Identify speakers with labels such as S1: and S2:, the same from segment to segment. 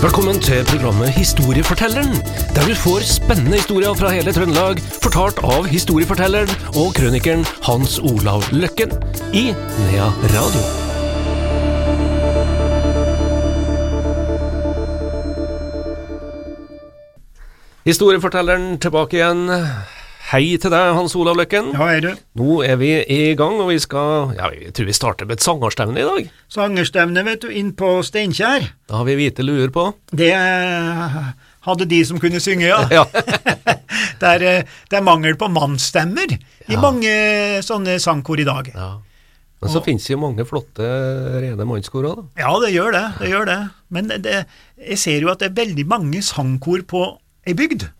S1: Velkommen til programmet Historiefortelleren, der du får spennende historier fra hele Trøndelag, fortalt av historiefortelleren og krønikeren Hans Olav Løkken i Nea Radio. Historiefortelleren tilbake igjen. Hei til deg, Hans Olav Løkken.
S2: Ja, er du.
S1: Nå er vi i gang, og vi skal Ja, jeg tror vi starter med et sangerstevne i dag.
S2: Sangerstevne, vet du, inn på Steinkjer.
S1: Da har vi hvite luer på.
S2: Det eh, hadde de som kunne synge, ja.
S1: Ja.
S2: det, er, eh, det er mangel på mannsstemmer i
S1: Ja.
S2: mange sånne sangkor i dag.
S1: ja. Men så finnes det jo mange flotte, rene mannskor òg, da.
S2: Ja, det gjør det. det gjør det. Men det, jeg ser jo at det er veldig mange sangkor på ei bygd.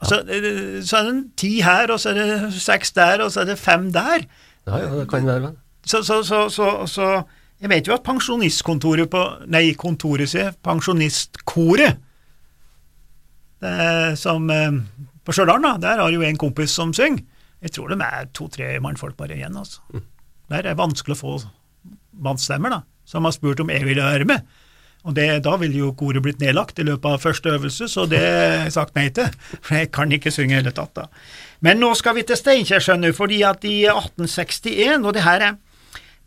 S2: Altså, det- Så er det en ti her, og så er det seks der, og så er det fem der.
S1: Ja, ja, det kan være. men.
S2: Så, så, så, så, så jeg vet jo at pensjonistkontoret på Nei, kontoret sier pensjonistkoret er som eh, På Stjørdal, da, der har jo en kompis som synger. Jeg tror de er to-tre mannfolk bare igjen, altså. Der er det vanskelig å få mannsstemmer, da, som har spurt om jeg ville være med. Og det, Da ville jo koret blitt nedlagt i løpet av første øvelse, så det har jeg sagt nei til. For jeg kan ikke synge i hele tatt, da. Men nå skal vi til Steinkjer, skjønner du, fordi at i 1861, og det her er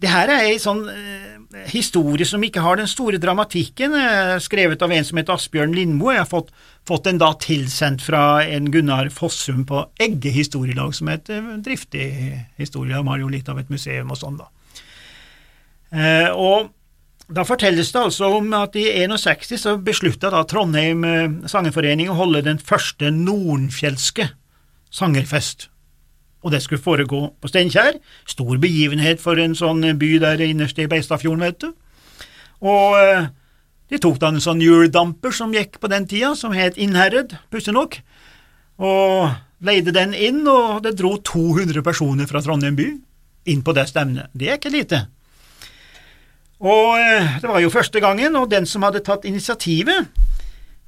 S2: det her er ei sånn eh, historie som ikke har den store dramatikken, eh, skrevet av en som heter Asbjørn Lindmo. Jeg har fått, fått den da tilsendt fra en Gunnar Fossum på Egge historielag, som er et eh, driftig historielag. De har jo litt av et museum og sånn, da. Eh, og da fortelles det altså om at i 61 så beslutta da Trondheim eh, sangerforening å holde den første nordenfjelske sangerfest. Og det skulle foregå på Steinkjer. Stor begivenhet for en sånn by der innerst i Beistadfjorden, vet du. Og eh, de tok da en sånn hjuldamper som gikk på den tida, som het Innherred, pussig nok, og leide den inn, og det dro 200 personer fra Trondheim by inn på det stevnet. Det er ikke lite. Og eh, det var jo første gangen, og den som hadde tatt initiativet,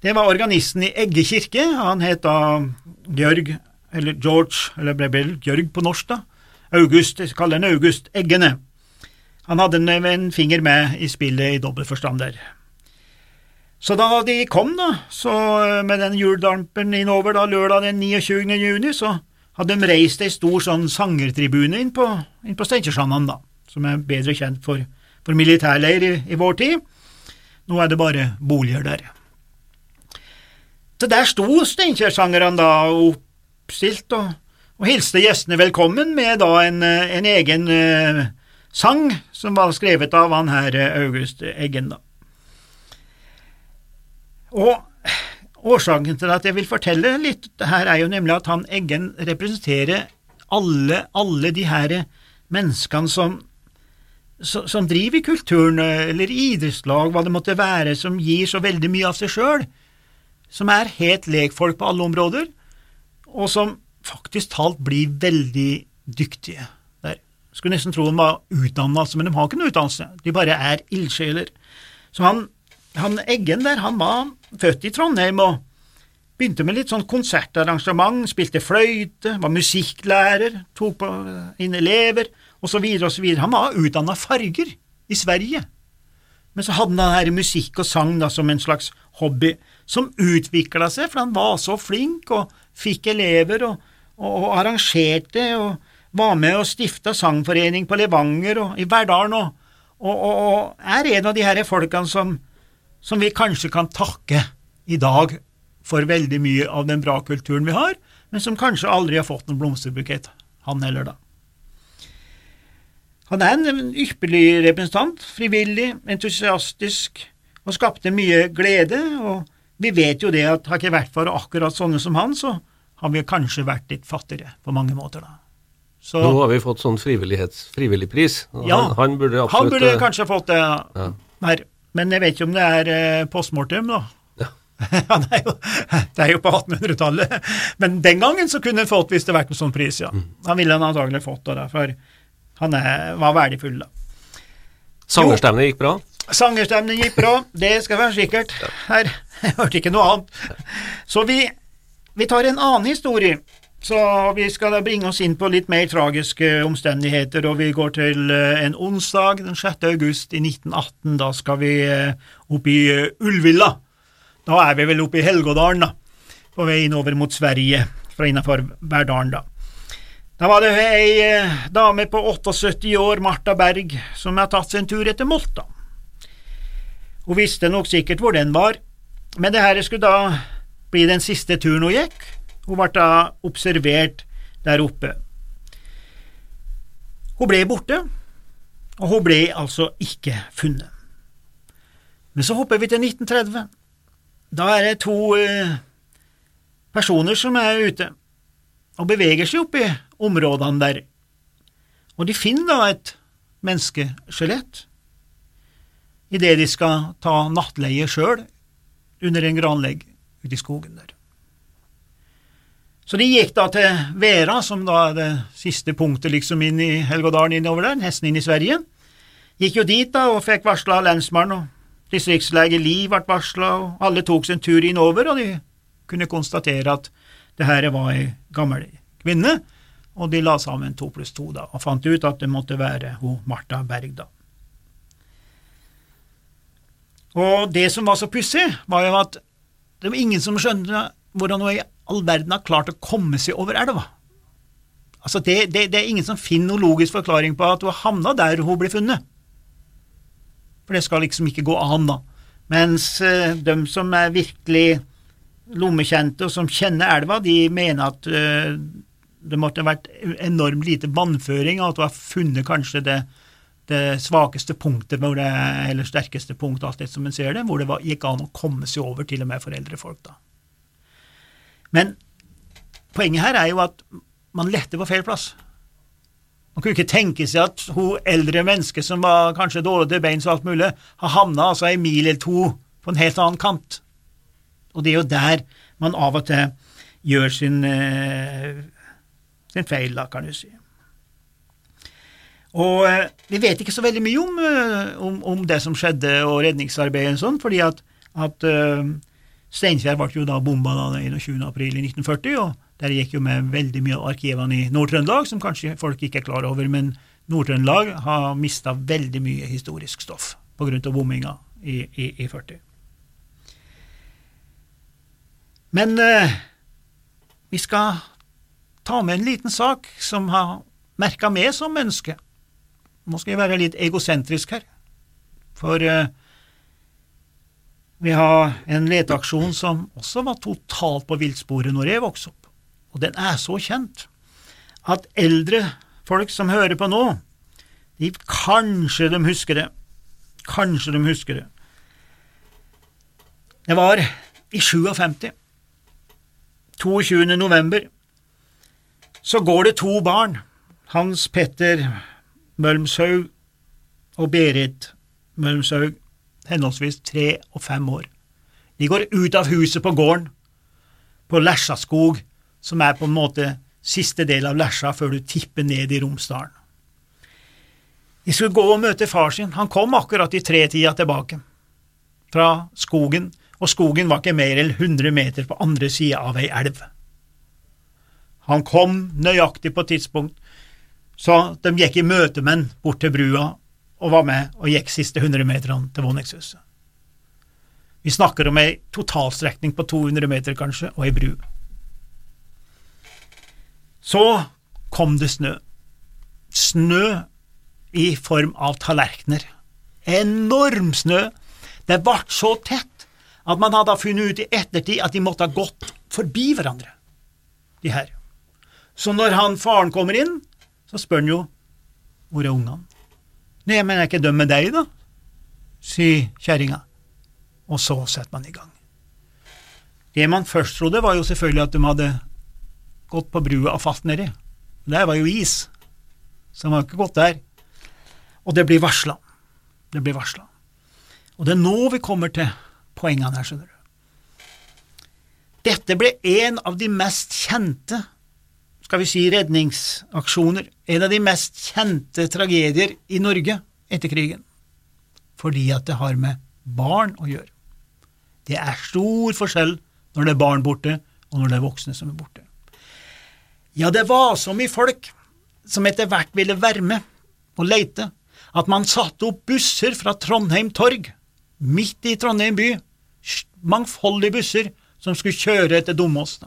S2: det var organisten i Egge kirke. Han het da Georg, eller George, eller ble vel Georg på norsk, da. August, jeg kaller han August Eggene. Han hadde en, finger med i spillet i dobbel forstand der. Så da de kom, da, så eh, med den juledampen innover da lørdag den 29. juni, så hadde de reist ei stor sånn sangertribune inn på, inn på da, som er bedre kjent for, for militærleir i, i vår tid. Nå er det bare boliger der. Så der sto Steinkjer-sangerne da oppstilt og, og hilste gjestene velkommen med da en, en egen eh, sang som var skrevet av han her eh, August Eggen, da. Og årsaken til at jeg vil fortelle litt her, er jo nemlig at han Eggen representerer alle, alle de her menneskene som, som, driver i kulturen, eh, eller idrettslag, hva det måtte være, som gir så veldig mye av seg sjøl, som er helt lekfolk på alle områder, og som faktisk talt blir veldig dyktige der. Skulle nesten tro de var utdannet, men de har ikke noe utdannelse, de bare er ildsjeler. Så han, han Eggen der, han var født i Trondheim og begynte med litt sånn konsertarrangement, spilte fløyte, var musikklærer, tok på inn elever, osv., osv. Han var utdanna farger i Sverige. Men så hadde han denne musikk og sang da som en slags hobby, som utvikla seg, for han var så flink og fikk elever og, og, og arrangerte og var med og stifta sangforening på Levanger og i Verdalen og, og er en av de her folkene som, som vi kanskje kan takke i dag for veldig mye av den bra kulturen vi har, men som kanskje aldri har fått noen blomsterbukett, han heller, da. Han er en ypperlig representant, frivillig, entusiastisk, og skapte mye glede, og vi vet jo det at har ikke vært for akkurat sånne som han, så har vi kanskje vært litt fattigere på mange måter, da. Så
S1: Nå har vi fått sånn frivillig frivilligpris.
S2: Ja,
S1: han, han burde absolutt
S2: han burde
S1: eh,
S2: kanskje fått det
S1: Ja.
S2: her, men jeg vet ikke om det er eh, postmortem, da.
S1: Ja.
S2: Det, er jo, det er jo på 1800-tallet, men den gangen så kunne han fått hvis det hadde vært en sånn pris, ja.
S1: Mm.
S2: Han ville han antagelig fått det, da, for han er, var verdifull, da.
S1: Sangerstemning gikk bra.
S2: Sangerstemningen gikk bra, det skal være sikkert. Her, jeg hørte ikke noe annet. Så vi, vi tar en annen historie. Så vi skal da bringe oss inn på litt mer tragiske omstendigheter, og vi går til eh, en onsdag den 6. august i 1918. Da skal vi eh, opp i Ulvilla. Ullvilla, Da er vi vel oppe i Helgådalen, da, på vei innover mot Sverige fra innafor Verdalen, da. Da var det ei eh, dame på 78 år, Marta Berg, som har tatt seg en tur etter Molta. Hun visste nok sikkert hvor den var, men det her skulle da bli den siste turen hun gikk. Hun ble da observert der oppe. Hun ble borte, og hun ble altså ikke funnet. Men så hopper vi til 1930. Da er det to eh, personer som er ute og beveger seg oppi områdene der, og de finner da et menneskeskjelett idet de skal ta nattleie sjøl under en granlegg ute i skogen der. Så de gikk da til Vera, som da er det siste punktet liksom inn i Helgådalen innover der, nesten inn i Sverige. Gikk jo dit da og fikk varsla lensmannen, og distriktslege Liv ble varsla, og alle tok sin tur innover, og de kunne konstatere at det her var ei gammel kvinne, og de la sammen to pluss to da, og fant ut at det måtte være hun Marta Berg, da. Og det som var så pussig, var jo at det var ingen som skjønte hvordan hun i all verden har klart å komme seg over elva. Altså det, det, det, er ingen som finner noen logisk forklaring på at hun havna der hun ble funnet. For det skal liksom ikke gå an, da. Mens uh, de som er virkelig lommekjente og som kjenner elva, de mener at uh, det måtte ha vært enormt lite vannføring, og at du har funnet kanskje det, det svakeste punktet, det, eller sterkeste punktet, alt det som en ser det, hvor det var, gikk an å komme seg over, til og med foreldrefolk. da. Men poenget her er jo at man lette på feil plass. Man kunne ikke tenke seg at hun eldre mennesket som var kanskje dårlig til beins og alt mulig, har havna altså ei mil eller to på en helt annen kant. Og det er jo der man av og til gjør sin, eh, sin feil, da, kan du si. Og eh, vi vet ikke så veldig mye om, eh, om, om det som skjedde og redningsarbeidet og sånn, fordi at, at uh, Steinkjer ble jo da bomba da 21. april i 1940, og der gikk jo med veldig mye av arkivene i Nord-Trøndelag, som kanskje folk ikke er klar over, men Nord-Trøndelag har mista veldig mye historisk stoff av bomminga i, i, i 40. Men eh, vi skal ta med en liten sak som har merka meg som menneske. Nå skal jeg være litt egosentrisk her, for eh, vi har en leteaksjon som også var totalt på villsporet når jeg vokste opp, og den er så kjent at eldre folk som hører på nå, de kanskje de husker det, kanskje de husker det. Det var i 57, 22. november, så går det to barn, Hans Petter Mølmshaug og Berit Mølmshaug, henholdsvis tre og fem år. De går ut av huset på gården, på Lesjaskog, som er på en måte siste del av Lesja før du tipper ned i Romsdalen. De skulle gå og møte far sin, han kom akkurat i tretida tilbake, fra skogen, og skogen var ikke mer enn 100 meter på andre sida av ei elv. Han kom nøyaktig på tidspunkt, så de gikk i møte med han bort til brua og var med og gikk siste 100 meterne til våningshuset. Vi snakker om ei totalstrekning på 200 meter, kanskje, og ei bru. Så kom det snø. Snø i form av tallerkener. Enorm snø. Det ble så tett at man hadde funnet ut i ettertid at de måtte ha gått forbi hverandre, de her. Så når han faren kommer inn, så spør han jo hvor er ungene? Nei, men er ikke med deg, da? sier kjerringa. Og så setter man i gang. Det man først trodde, var jo selvfølgelig at de hadde gått på brua og falt nedi. Der var jo is, så de har ikke gått der. Og det blir varsla. Det blir varsla. Og det er nå vi kommer til poengene her, skjønner du. Dette ble en av de mest kjente skal vi si, redningsaksjoner, en av de mest kjente tragedier i Norge etter krigen, fordi at det har med barn å gjøre. Det er stor forskjell når det er barn borte, og når det er voksne som er borte. Ja, det var så mye folk som etter hvert ville være med og leite, at man satte opp busser fra Trondheim torg, midt i Trondheim by, mangfoldige busser som skulle kjøre etter Domås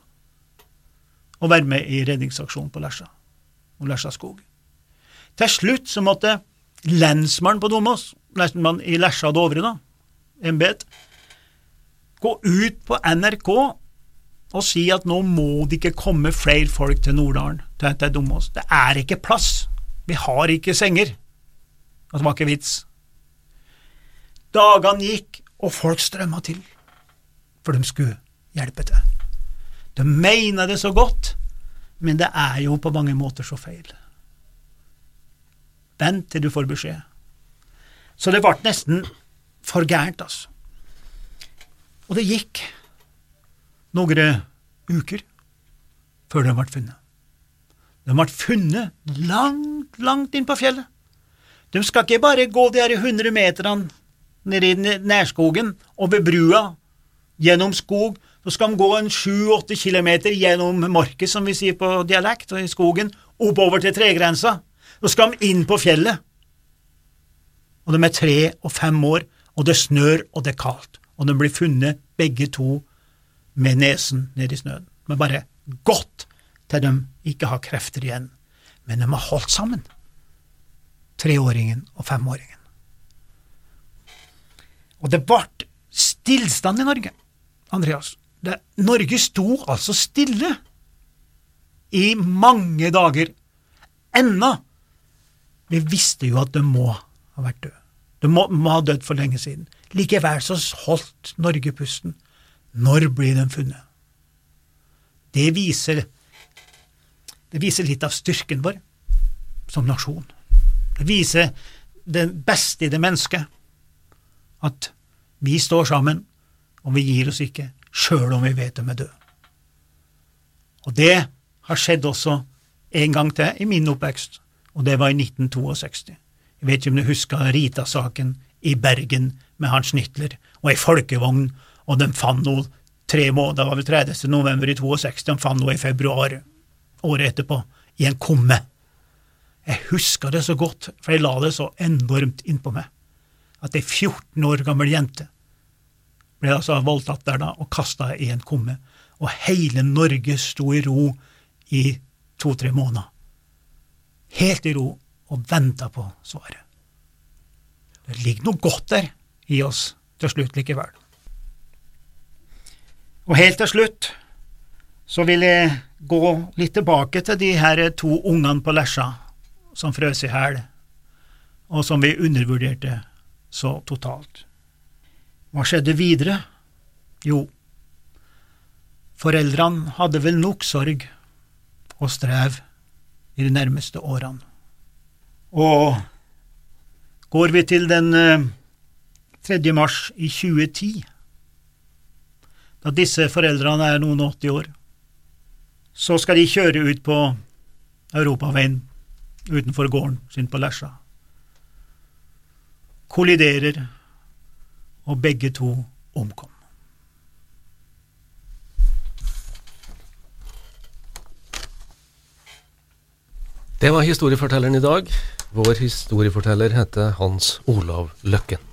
S2: og være med i redningsaksjonen på Lesja og Lesja skog. Til slutt så måtte lensmannen på Domås, lensmannen i Lesja og Dovre, da, embet, gå ut på NRK og si at nå må det ikke komme flere folk til Norddalen, til, til Domås. Det er ikke plass. Vi har ikke senger. Det var ikke vits. Dagene gikk, og folk strømma til, for de skulle hjelpe til. De mener det så godt, men det er jo på mange måter så feil. Vent til du får beskjed. Så det ble nesten for gærent, altså. Og det gikk noen uker før de ble funnet. De ble funnet langt, langt inn på fjellet. De skal ikke bare gå de her 100 meterne nede i nærskogen, over brua, gjennom skog. Så skal de gå en sju–åtte kilometer gjennom marken, som vi sier på dialekt, og i skogen, oppover til tregrensa. Så skal de inn på fjellet. Og de er tre og fem år, og det snør og det er kaldt, og de blir funnet begge to med nesen ned i snøen. Men bare godt til de ikke har krefter igjen. Men de har holdt sammen, treåringen og femåringen. Og det ble stillstand i Norge, Andreas. Det, Norge sto altså stille i mange dager, ennå. Vi visste jo at de må ha vært døde. De må, må ha dødd for lenge siden. Likevel så holdt Norge pusten. Når blir de funnet? Det viser, det viser litt av styrken vår som nasjon. Det viser det beste i det mennesket at vi står sammen, og vi gir oss ikke, sjøl om vi vet de er døde. Og det har skjedd også en gang til i min oppvekst, og det var i 1962. Jeg vet ikke om du husker Rita-saken i Bergen med Hans Nitler og ei folkevogn, og de fant noe tre måneder, det var vel 30. november i 62, de fant noe i februar året etterpå, i en kumme. Jeg husker det så godt, for jeg la det så enormt innpå meg at ei 14 år gammel jente ble altså voldtatt der da og kasta i en kumme, og hele Norge sto i ro i to–tre måneder. Helt i ro og venta på svaret. Det ligger noe godt der i oss til slutt likevel. Og helt til slutt så vil jeg gå litt tilbake til de her to ungene på Lesja som frøs i hæl, og som vi undervurderte så totalt. Hva skjedde videre? Jo, foreldrene hadde vel nok sorg og strev i de nærmeste årene. Og går vi til den 3. Eh, mars i 2010, da disse foreldrene er noen og 80 år, så skal de kjøre ut på europaveien utenfor gården sin på Lesja kolliderer, og begge to omkom.
S1: Det var historiefortelleren i dag. Vår historieforteller heter Hans Olav Løkken.